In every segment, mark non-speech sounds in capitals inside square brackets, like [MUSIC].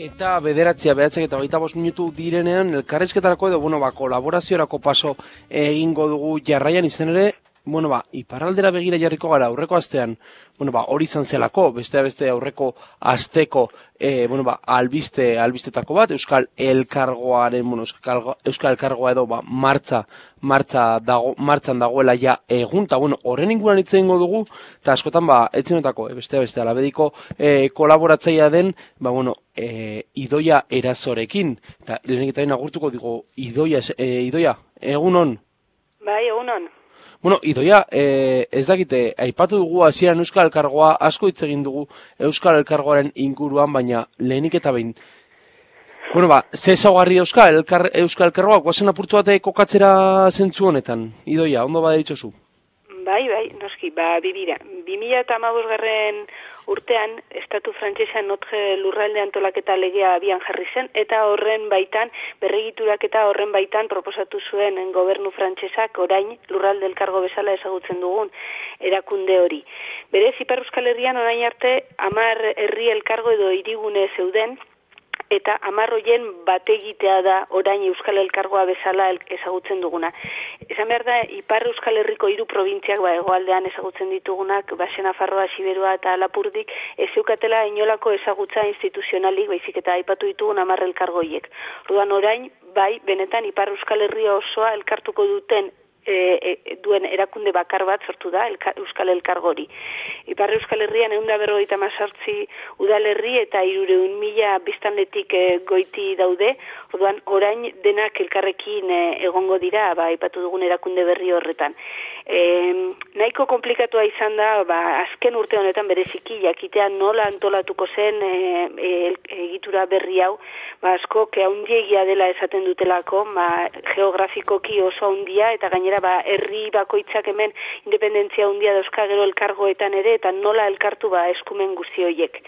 Eta bederatzia behatzek eta baita bos minutu direnean, elkarrizketarako edo, bueno, ba, kolaboraziorako paso egingo dugu jarraian izan ere, bueno, ba, iparraldera begira jarriko gara aurreko astean, bueno, ba, hori izan zelako, beste beste aurreko asteko, e, bueno, ba, albiste, albistetako bat, Euskal Elkargoaren, bueno, Euskal, Elkargoa edo, ba, martza, martza dago, martzan dagoela ja egun, eta, bueno, horren inguran hitz dugu, eta askotan, ba, etzinotako, e, beste beste, alabediko e, kolaboratzaia den, ba, bueno, e, idoia erazorekin, eta lehenik eta agurtuko digo, idoia, e, idoia, egunon? Bai, egunon. Bueno, idoia, e, ez dakite, aipatu dugu hasieran Euskal Elkargoa, asko hitz egin dugu Euskal Elkargoaren inguruan, baina lehenik eta behin. Bueno, ba, ze zaugarri Euskal, Elkar, Euskal Elkargoa, guazen apurtu bate kokatzera zentzu honetan, idoia, ondo bada Bai, bai, noski, ba, bibira. 2000 eta garren urtean estatu frantsesan notre lurralde antolaketa legea abian jarri zen eta horren baitan berregiturak eta horren baitan proposatu zuen gobernu frantsesak orain lurralde elkargo bezala ezagutzen dugun erakunde hori. Berez Ipar Euskal Herrian orain arte 10 herri elkargo edo hirigune zeuden eta amarroien bategitea da orain Euskal Elkargoa bezala ezagutzen duguna. Esan behar da, Ipar Euskal Herriko hiru probintziak ba, egoaldean ezagutzen ditugunak, Basena Farroa, Siberua eta Lapurdik, ez eukatela inolako ezagutza instituzionalik, baizik eta aipatu ditugun amarre elkargoiek. Rudan orain, bai, benetan Ipar Euskal Herria osoa elkartuko duten e, e, duen erakunde bakar bat sortu da Euskal Elkargori. Iparre Euskal Herrian egun da berrogeita mazartzi udalerri eta irureun mila biztanletik e, goiti daude, orduan orain denak elkarrekin e, egongo dira, ba, ipatu dugun erakunde berri horretan. E, nahiko komplikatua izan da, ba, azken urte honetan bereziki, jakitea nola antolatuko zen e, e, egitura berri hau, ba, asko, ke haundiegia dela esaten dutelako, ba, geografikoki oso haundia, eta gainera ba, herri bakoitzak hemen independentzia handia dauzka gero elkargoetan ere eta nola elkartu ba eskumen guzti horiek.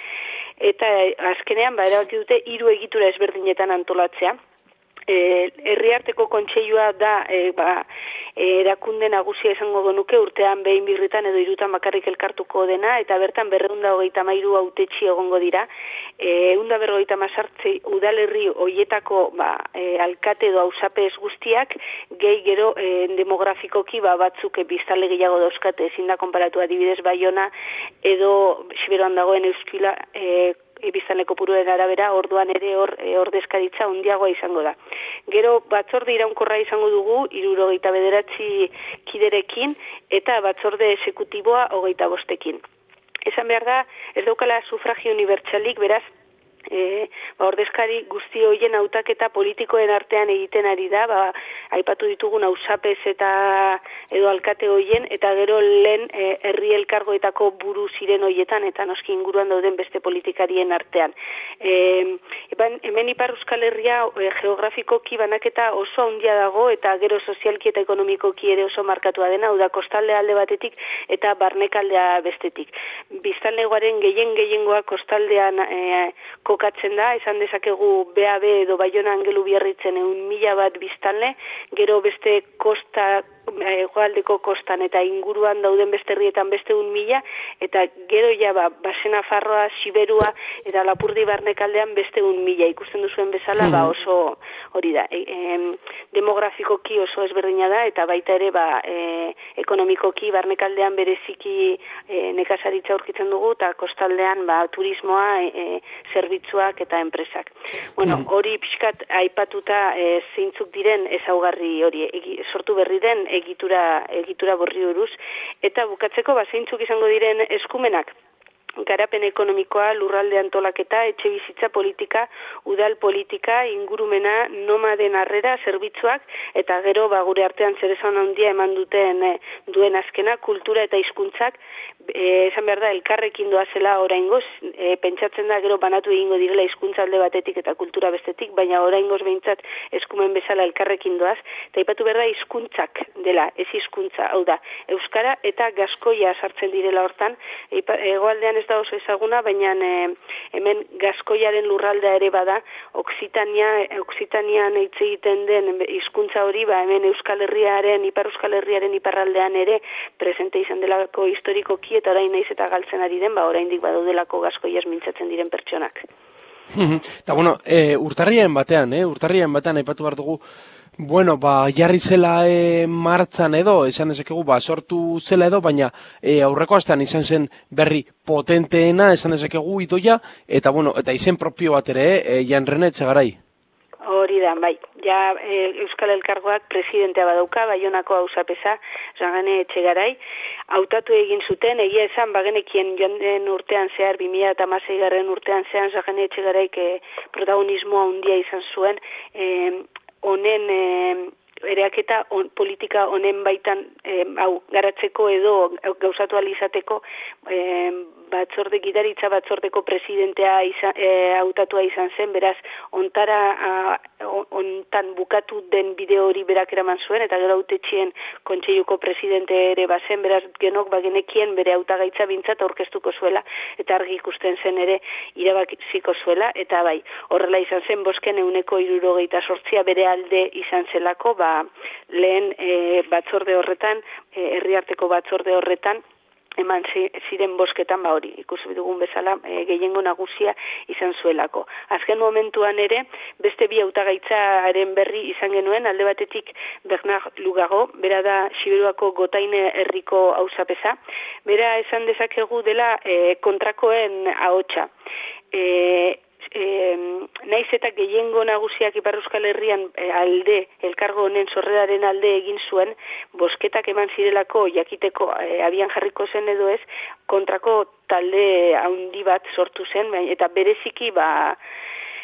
Eta azkenean ba erabaki dute hiru egitura ezberdinetan antolatzea herriarteko kontseilua da e, ba, e, erakunde nagusia izango genuke urtean behin birritan edo irutan bakarrik elkartuko dena eta bertan berreunda hogeita mairu autetxi egongo dira. E, eunda berrogeita masartzi udalerri hoietako ba, e, alkate edo hausapez guztiak gehi gero e, demografikoki ba, batzuk e, biztale gehiago dauzkate ezin da konparatu adibidez baiona edo siberoan dagoen euskila e, biztanleko puruen arabera, orduan ere hor e, ordezkaritza handiagoa izango da. Gero batzorde iraunkorra izango dugu, irurogeita bederatzi kiderekin, eta batzorde esekutiboa hogeita bostekin. Esan behar da, ez daukala sufragio unibertsalik, beraz, e, ba, ordezkari guzti hoien hautaketa politikoen artean egiten ari da, ba, aipatu ditugun ausapez eta edo alkate hoien, eta gero lehen e, herri elkargoetako buru ziren hoietan, eta noski inguruan dauden beste politikarien artean. E, eban, hemen ipar euskal herria e, geografikoki banaketa oso handia dago, eta gero sozialki eta ekonomikoki ere oso markatua dena, hau da kostalde alde batetik eta barnekaldea bestetik. Biztanlegoaren gehien gehiengoa kostaldean e, kokatzen da, esan dezakegu BAB edo Baiona Angelu Biarritzen egun mila bat biztanle, gero beste kosta egoaldeko kostan eta inguruan dauden beste herrietan beste un mila, eta gero ja ba, basena farroa, siberua, eta lapurdi barnekaldean beste un mila, ikusten duzuen bezala, ba oso hori da, e, demografikoki oso ezberdina da, eta baita ere ba, e, ekonomikoki barnekaldean bereziki e, nekazaritza aurkitzen dugu, eta kostaldean ba, turismoa, e, e zerbitzuak eta enpresak. Bueno, hori pixkat aipatuta e, zeintzuk diren ezaugarri hori, sortu berri den egitura, egitura borri buruz, eta bukatzeko bazeintzuk izango diren eskumenak, garapen ekonomikoa, lurralde antolaketa, etxe bizitza politika, udal politika, ingurumena, nomaden harrera, zerbitzuak, eta gero ba, gure artean zer handia eman duten eh, duen azkena, kultura eta hizkuntzak e, esan behar da, elkarrekin doazela oraingoz, e, pentsatzen da gero banatu egingo direla hizkuntza alde batetik eta kultura bestetik, baina oraingoz behintzat eskumen bezala elkarrekin doaz, eta ipatu behar da hizkuntzak dela, ez hizkuntza, hau da, Euskara eta Gaskoia sartzen direla hortan, egoaldean ez da oso ezaguna, baina e, hemen gaskoiaren lurraldea ere bada, Oksitania, Oksitanian hitz egiten den hizkuntza hori, ba hemen Euskal Herriaren, Ipar Euskal Herriaren iparraldean ere presente izan delako historikoki eta orain naiz eta galtzen ari den, ba oraindik badaudelako gaskoiaz mintzatzen diren pertsonak. Eta bueno, e, urtarrien batean, eh? urtarrien batean aipatu behar dugu, bueno, ba, jarri zela e, martzan edo, esan dezakegu, ba, sortu zela edo, baina e, aurreko astean izan zen berri potenteena, esan dezakegu itoia, eta bueno, eta izen propio bat ere, e, jan renetxe garai. Hori da, bai. Ja, e, Euskal Elkargoak presidentea badauka, baionako hau zapesa, zagane etxegarai. Hautatu egin zuten, egia esan, bagenekien joan urtean zehar, 2000 eta garren urtean zehan, zagane etxegaraik e, protagonismoa handia izan zuen, e, honen e, ereaketa on, politika honen baitan e, hau garatzeko edo gauzatu alizateko e, batzorde gidaritza batzordeko presidentea izan, e, hautatua izan zen, beraz ontara ontan bukatu den bideo hori berak eraman zuen, eta gero autetxien kontseiuko presidente ere bazen, beraz genok bagenekien bere hautagaitza bintzat aurkeztuko zuela, eta argi ikusten zen ere irabakiziko zuela, eta bai, horrela izan zen, bosken euneko irurogeita sortzia bere alde izan zelako, ba, lehen e, batzorde horretan, e, herriarteko batzorde horretan, eman ziren bosketan ba hori ikusi dugun bezala e, gehiengo nagusia izan zuelako. Azken momentuan ere beste bi hautagaitzaren berri izan genuen alde batetik Bernard Lugago, bera da Siberuako Gotaine herriko auzapeza. Bera esan dezakegu dela e, kontrakoen ahotsa. E, e, naiz eta gehiengo nagusiak Ipar Euskal Herrian e, alde, elkargo honen sorreraren alde egin zuen, bosketak eman zirelako jakiteko e, abian jarriko zen edo ez, kontrako talde handi bat sortu zen, eta bereziki ba,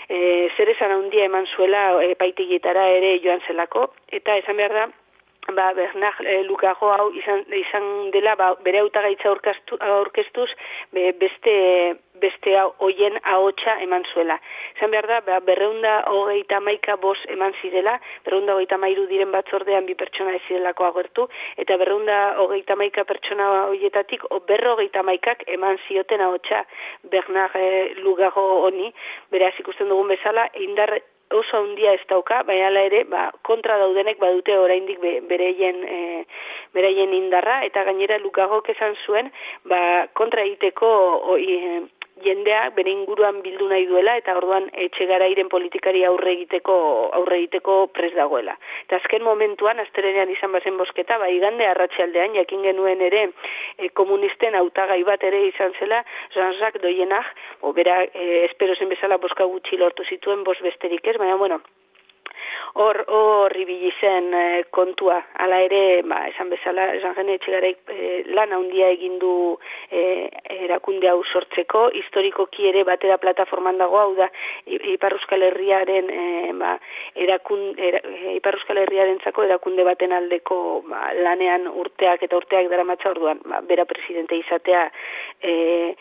e, zer esan handia eman zuela e, paitigietara ere joan zelako, eta esan behar da, ba, Bernard e, Lukago hau izan, izan dela ba, bere hautagaitza aurkeztuz be, beste beste hoien ahotsa eman zuela. Zan behar da, ba, berreunda hogeita maika bos eman zirela, berreunda hogeita mairu diren batzordean bi pertsona ez zirelako agertu, eta berreunda hogeita maika pertsona hoietatik, berro hogeita maikak eman zioten ahotsa Bernard e, Lugago honi, beraz ikusten dugun bezala, indar oso handia ez dauka, baina ere, ba, kontra daudenek badute oraindik be, bereien, e, bereien indarra, eta gainera lukagok esan zuen, ba, kontra egiteko e, jendea bere inguruan bildu nahi duela eta orduan etxe garairen politikari aurre egiteko aurre egiteko pres dagoela. Eta azken momentuan astelenean izan bazen bosketa, ba igande arratsaldean jakin genuen ere e, komunisten hautagai bat ere izan zela Jean-Jacques Doyenak, o bera e, espero zen bezala boska gutxi lortu zituen bos besterik ez, baina bueno, hor hor ibili zen e, kontua. Hala ere ba esan bezala esan gene etxegarek e, lan handia egin du e, erakunde hau sortzeko. Historikoki ere batera plataforman dago hau da Ipar Euskal Herriaren e, ba erakun era, Ipar Euskal Herriarentzako erakunde baten aldeko ba, lanean urteak eta urteak daramatza. Orduan ba, bera presidente izatea e,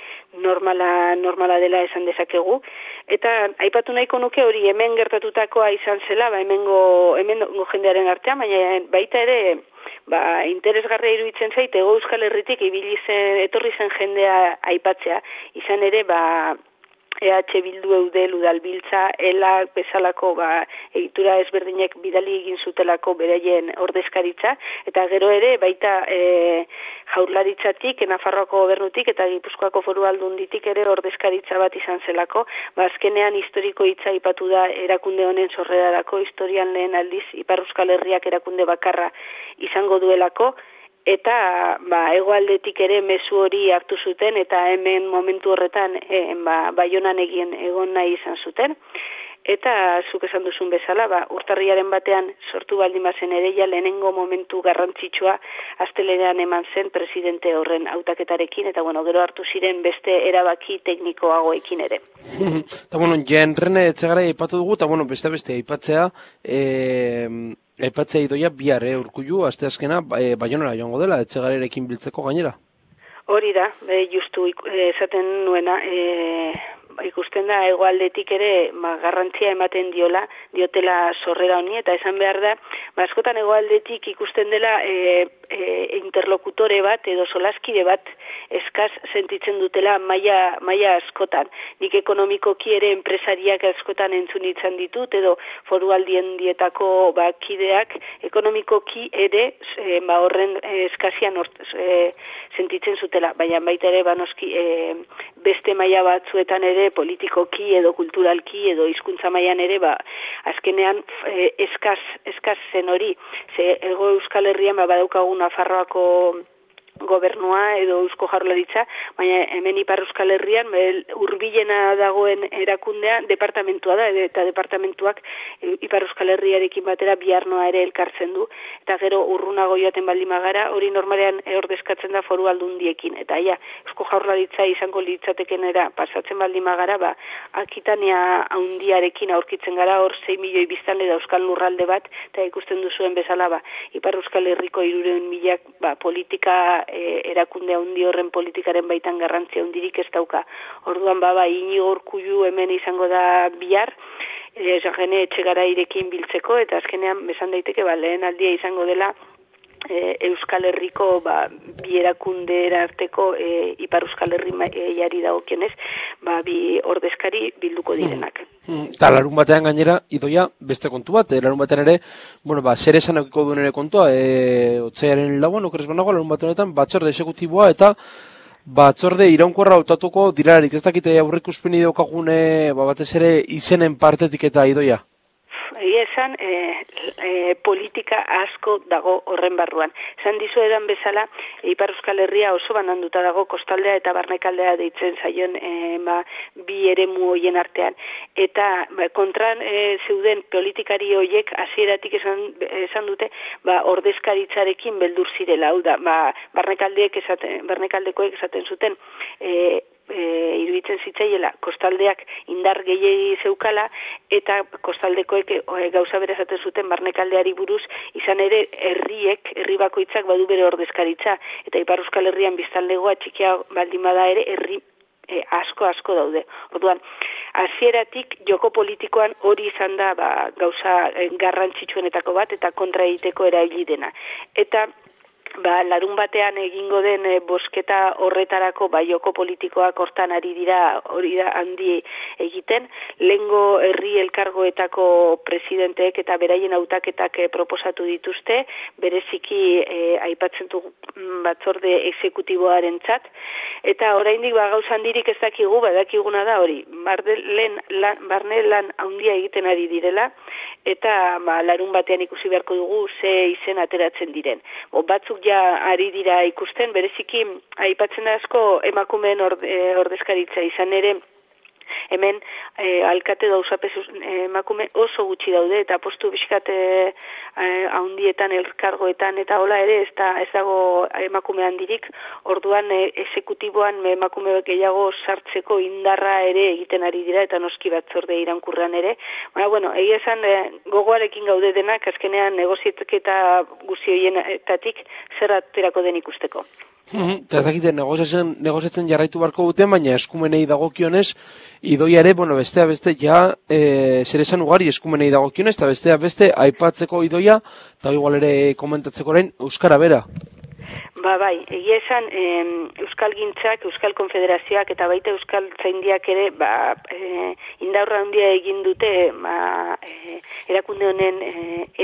normala normala dela esan dezakegu. Eta aipatu nahiko nuke hori hemen gertatutakoa izan zela ba hemengo hemengo jendearen artean baina baita ere ba interesgarria iruditzen zait ego euskal herritik ibili zen etorri zen jendea aipatzea. Izan ere ba EH Bildu Eudel Udalbiltza ela bezalako ba egitura ezberdinek bidali egin zutelako bereien ordezkaritza. Eta gero ere baita e, jaurlaritzatik Nafarroako gobernutik eta Gipuzkoako Foru Aldunditik ere ordezkaritza bat izan zelako. Ba azkenean historiko hitza aipatu da erakunde honen sorrerarako historian lehen aldiz Ipar Euskal Herriak erakunde bakarra izango duelako eta ba hegoaldetik ere mezu hori hartu zuten eta hemen momentu horretan e, ba baionan egin egon nahi izan zuten. Eta zuk esan duzun bezala ba urtarriaren batean sortu baldin bazen ere ja lehenengo momentu garrantzitsua astelenean eman zen presidente horren hautaketarekin eta bueno gero hartu ziren beste erabaki teknikoagoekin ere. [LAUGHS] Ta bueno jenrene etxegara aipatu dugu ta bueno beste beste aipatzea eh Aipatzea idoia bihar, eh, urkullu, azte azkena, e, baionara joango dela, etxegarerekin biltzeko gainera? Hori da, be, justu eh, esaten nuena, e, ikusten da egoaldetik ere ba, garrantzia ematen diola, diotela sorrera honi, eta esan behar da, ba, askotan egoaldetik ikusten dela e, e, interlokutore bat edo solaskide bat eskaz sentitzen dutela maila, maila askotan. Nik ekonomikoki ere enpresariak askotan entzun itzan ditut edo foru aldien dietako bakideak ekonomikoki ere e, ba, horren eskazian e, sentitzen zutela. Baina baita ere banoski e, beste maila batzuetan ere politikoki edo kulturalki edo hizkuntza mailan ere ba azkenean e, eskaz eskaz zen hori. Ze ego Euskal Herrian ba badaukagu Nafarroako gobernua edo eusko jarlaritza, baina hemen ipar euskal herrian, urbilena dagoen erakundea, departamentua da, eta departamentuak e, ipar euskal herriarekin batera biarnoa ere elkartzen du, eta gero urrunago joaten baldin magara, hori normalean ordezkatzen da foru aldundiekin, eta ja, eusko jarlaritza izango litzateken era pasatzen baldin magara, ba, akitania haundiarekin aurkitzen gara, hor 6 milioi biztanle euskal lurralde bat, eta ikusten duzuen bezala, ba, ipar euskal herriko iruren milak, ba, politika e, erakunde handi horren politikaren baitan garrantzia hundirik ez dauka. Orduan baba inigo urkullu hemen izango da bihar, e, jagene etxegara irekin biltzeko, eta azkenean besan daiteke ba, lehen aldia izango dela e, Euskal Herriko ba, bi erakundera arteko e, Ipar Euskal Herri jari dagokionez, ba, bi ordezkari bilduko hmm. direnak. Hmm. Ta larun batean gainera, idoia beste kontu bat, e, larun batean ere, bueno, ba, zer esan duen ere kontua, e, otzaiaren lauan, okeres banago, larun batean honetan, batzorde esekutiboa eta batzorde iraunkorra hautatuko dirarik, ez dakite aurrik uspeni daukagune, ba, batez ere izenen partetik eta idoia? Egia esan, e, e, politika asko dago horren barruan. Zan dizu edan bezala, Ipar Euskal Herria oso bananduta dago kostaldea eta barnekaldea deitzen zaion e, ba, bi ere hoien artean. Eta ba, kontran e, zeuden politikari hoiek hasieratik esan, esan dute ba, ordezkaritzarekin beldur zirela. Hau da, ba, barnekaldeek esaten, barnekaldekoek esaten zuten e, e, iruditzen zitzaiela kostaldeak indar gehiegi zeukala eta kostaldekoek e, gauza bere esaten zuten barnekaldeari buruz izan ere herriek herri bakoitzak badu bere ordezkaritza eta ipar euskal herrian biztanlegoa txikia baldin bada ere herri e, asko asko daude. Orduan, hasieratik joko politikoan hori izan da ba, gauza e, garrantzitsuenetako bat eta kontra egiteko erabili dena. Eta ba, larun batean egingo den e, bosketa horretarako baioko politikoak hortan ari dira hori da handi egiten. Lengo herri elkargoetako presidenteek eta beraien hautaketak proposatu dituzte, bereziki e, aipatzen du mm, batzorde exekutiboaren txat. Eta oraindik ba, gauzan dirik ez dakigu, badakiguna da hori, barne lan, barne lan handia egiten ari direla, eta ba, larun batean ikusi beharko dugu ze izen ateratzen diren. O, batzuk ja ari dira ikusten, bereziki aipatzen da asko emakumeen eh, ordezkaritza izan ere hemen e, alkate dauza eh, emakume oso gutxi daude eta postu bizkate haundietan elkargoetan eta hola ere ez, da, ez dago emakume handirik. Orduan e, esekutiboan emakume gehiago sartzeko indarra ere egiten ari dira eta noski batzorde irankurran ere. Baina bueno, egia esan e, gogoarekin gaude denak azkenean negozietketa guzi hoienetatik zer aterako den ikusteko Eta ez negoziatzen, negoziatzen jarraitu barko dute, baina eskumenei dagokionez, idoia ere, bueno, bestea beste, ja, e, zer esan ugari eskumenei dagokionez, eta bestea beste, aipatzeko idoia, eta igual ere komentatzeko orain, Euskara bera. Ba, bai, egia esan Euskal Gintzak, Euskal Konfederazioak eta baita Euskal Zaindiak ere ba, e, indaurra handia egin dute ba, e, erakunde honen e,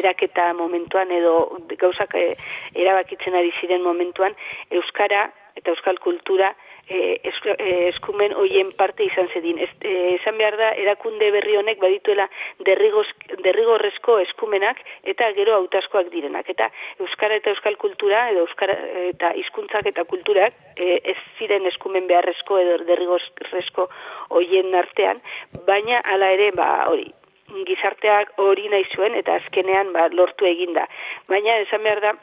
eraketa momentuan edo gauzak e, erabakitzen ari ziren momentuan Euskara eta Euskal Kultura e, eskumen hoien parte izan zedin. Ez, e, esan behar da, erakunde berri honek badituela derrigoz, derrigorrezko eskumenak eta gero hautaskoak direnak. Eta Euskara eta Euskal Kultura, edo Euskara eta hizkuntzak eta kulturak e, ez ziren eskumen beharrezko edo derrigorrezko hoien artean, baina hala ere, ba, hori, gizarteak hori nahi zuen eta azkenean ba, lortu eginda. Baina esan behar da,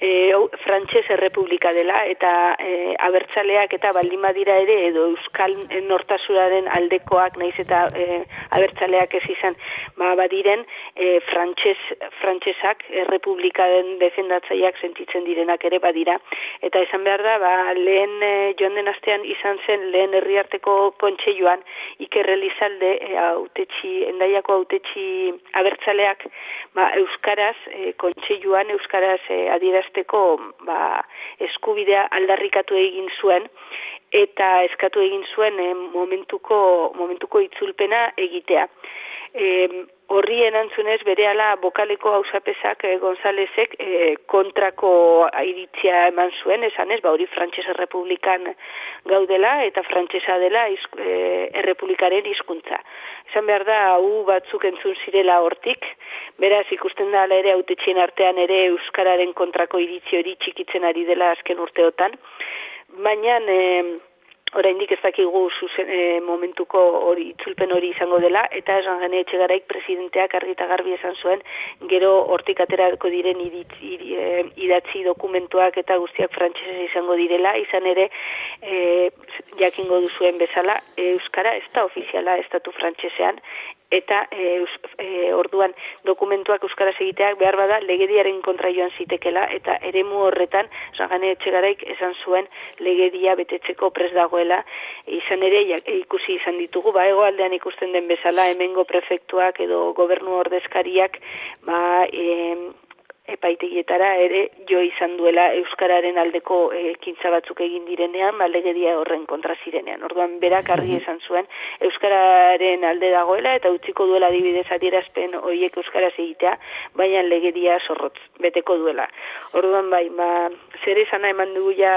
e, frantses errepublika dela eta e, abertzaleak eta baldin badira ere edo euskal nortasuraren aldekoak naiz eta e, abertzaleak ez izan ba badiren e, frantses frantsesak errepublikaren defendatzaileak sentitzen direnak ere badira. Eta esan behar da ba, lehen e, joan den astean izan zen lehen herriarteko kontseiluan Iker Elizalde e, autetxi endaiako autetxi abertzaleak ba, euskaraz e, kontseiluan euskaraz e, adierazteko ba, eskubidea aldarrikatu egin zuen eta eskatu egin zuen eh, momentuko momentuko itzulpena egitea. E, horri enantzunez berehala bokaleko hausapesak e, Gonzalezek e, kontrako iritzia eman zuen, esan ez, ba hori Frantses Republikan gaudela eta frantsesa dela izk, e, errepublikaren hizkuntza. Esan behar da, hau batzuk entzun zirela hortik, beraz ikusten da ere autetxien artean ere Euskararen kontrako iritzi hori txikitzen ari dela azken urteotan, baina... E, oraindik ez dakigu zuzen e, momentuko hori itzulpen hori izango dela eta esan gane etxegaraik presidenteak argi eta garbi esan zuen gero hortik aterako diren idatzi, e, idatzi dokumentuak eta guztiak frantsesez izango direla. Izan ere e, jakingo duzuen bezala euskara ez da ofiziala estatu frantsesean eta e, e, orduan dokumentuak euskaraz egiteak behar bada legediaren kontra joan zitekela eta eremu horretan zagane etxegaraik esan zuen legedia betetzeko pres dagoela. Izan ere ikusi izan ditugu ba egoaldean ikusten den bezala hemengo prefektuak edo gobernu ordezkariak ba e, epaitegietara ere jo izan duela euskararen aldeko ekintza batzuk egin direnean malegedia horren kontra zirenean. Orduan berak argi esan zuen euskararen alde dagoela eta utziko duela adibidez adierazpen horiek euskaraz egitea, baina legedia zorrotz beteko duela. Orduan bai, ma zer esana eman dugu ja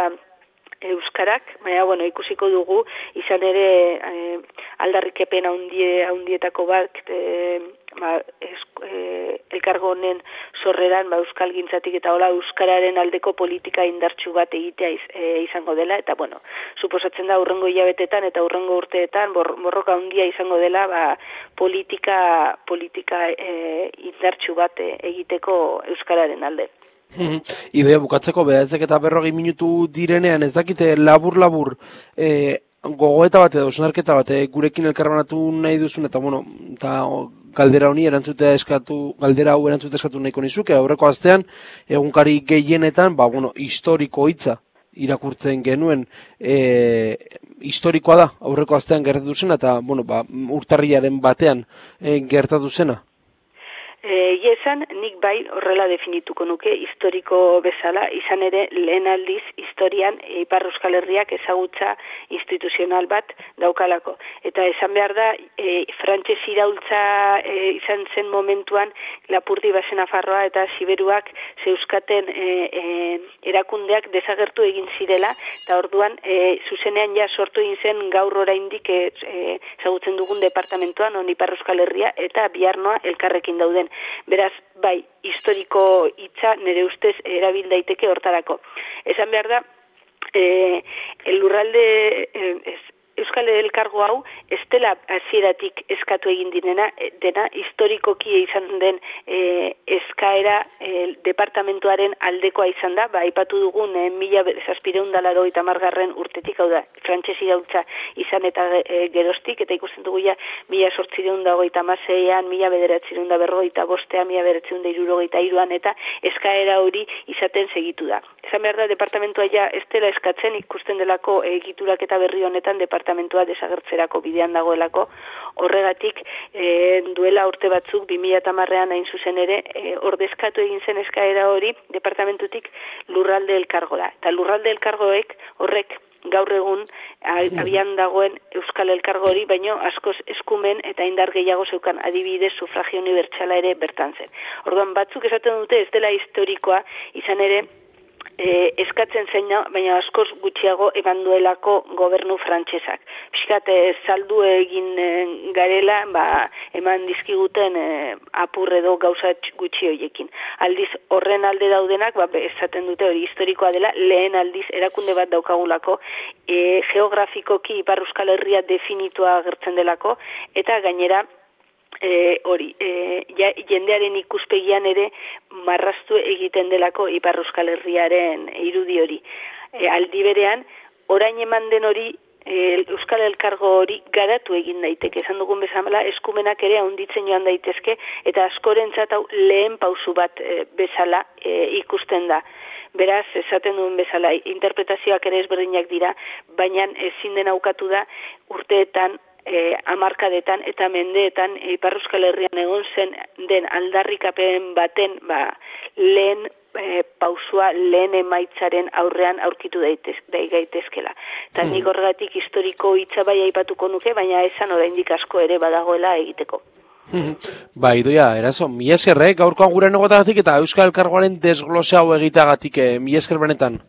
euskarak, baina bueno, ikusiko dugu izan ere e, aldarrikepen handie handietako bat e, ba, e, elkargo honen sorreran ba, euskal gintzatik eta hola euskararen aldeko politika indartsu bat egitea e, izango dela eta bueno, suposatzen da urrengo hilabetetan eta urrengo urteetan bor, borroka handia izango dela ba, politika politika e, indartsu bat egiteko euskararen alde. [LAUGHS] Idea bukatzeko behatzek eta berrogei minutu direnean ez dakite labur-labur e, gogoeta bat edo snarketa bat gurekin elkarbanatu nahi duzun eta bueno, eta galdera honi erantzutea eskatu, galdera hau erantzutea eskatu nahiko nizuke, aurreko astean egunkari gehienetan, ba, bueno, historiko hitza irakurtzen genuen e, historikoa da aurreko astean gertatu zena eta bueno, ba, urtarriaren batean e, gertatu zena. E, Iesan, nik bai horrela definituko nuke historiko bezala, izan ere lehen aldiz historian Ipar Euskal Herriak ezagutza instituzional bat daukalako. Eta esan behar da, e, frantxez iraultza e, izan zen momentuan Lapurdi Basen Afarroa eta Siberuak zeuskaten e, e, erakundeak desagertu egin zirela, eta orduan e, zuzenean ja sortu egin zen gaur oraindik e, e, ezagutzen dugun departamentuan on Ipar Euskal Herria eta biarnoa elkarrekin dauden. Beraz, bai, historiko hitza nire ustez erabil daiteke hortarako. Esan behar da, eh, el lurralde, eh, ez, Euskal Elkargo hau ez dela hasieratik eskatu egin dinena, eh, dena historikoki izan den e, eskaera e, departamentuaren aldekoa izan da, ba, ipatu dugun e, mila zazpireun margarren urtetik, hau da, frantzesi gautza izan eta e, gerostik, eta ikusten dugu ja, mila sortzireun dago eta mazeian, mila bederatzireun da berro eta bostea, mila bederatzireun da iruro eta iruan, eta eskaera hori izaten segitu da. Esan behar da, departamentua ja ez dela eskatzen ikusten delako egiturak eta berri honetan departamentua departamentua desagertzerako bidean dagoelako, horregatik e, duela urte batzuk 2008an hain zuzen ere, e, ordezkatu egin zen eskaera hori departamentutik lurralde elkargola. Eta lurralde elkargoek horrek gaur egun abian dagoen Euskal Elkargo hori, baino askoz eskumen eta indar gehiago zeukan adibidez sufragio unibertsala ere bertan zen. Orduan batzuk esaten dute ez dela historikoa, izan ere e, eskatzen zein baina askoz gutxiago eban duelako gobernu frantsesak. Piskat, e, saldu egin e, garela, ba, eman dizkiguten e, apur edo gauza gutxi hoiekin. Aldiz, horren alde daudenak, ba, esaten dute hori historikoa dela, lehen aldiz erakunde bat daukagulako, e, geografikoki Ipar Euskal Herria definitua agertzen delako, eta gainera, e, hori, e, ja, jendearen ikuspegian ere marraztu egiten delako Ipar Euskal Herriaren irudi hori. E, aldi berean, orain eman den hori, e, Euskal Elkargo hori garatu egin daiteke. Esan dugun bezala, eskumenak ere handitzen joan daitezke, eta askorentzat hau lehen pausu bat e, bezala e, ikusten da. Beraz, esaten duen bezala, interpretazioak ere ezberdinak dira, baina ezin den aukatu da urteetan e, amarkadetan eta mendeetan Ipar Euskal Herrian egon zen den aldarrikapen baten ba, lehen e, pausua lehen emaitzaren aurrean aurkitu daitez, gaitezkela. Eta hmm. nik horregatik historiko hitza bai aipatuko nuke, baina esan oraindik asko ere badagoela egiteko. [LAUGHS] Ba, idoia, eraso, mi esker, eh? gaurkoan gure negotagatik eta Euskal Elkargoaren desglose hau egiteagatik, eh? mi esker benetan.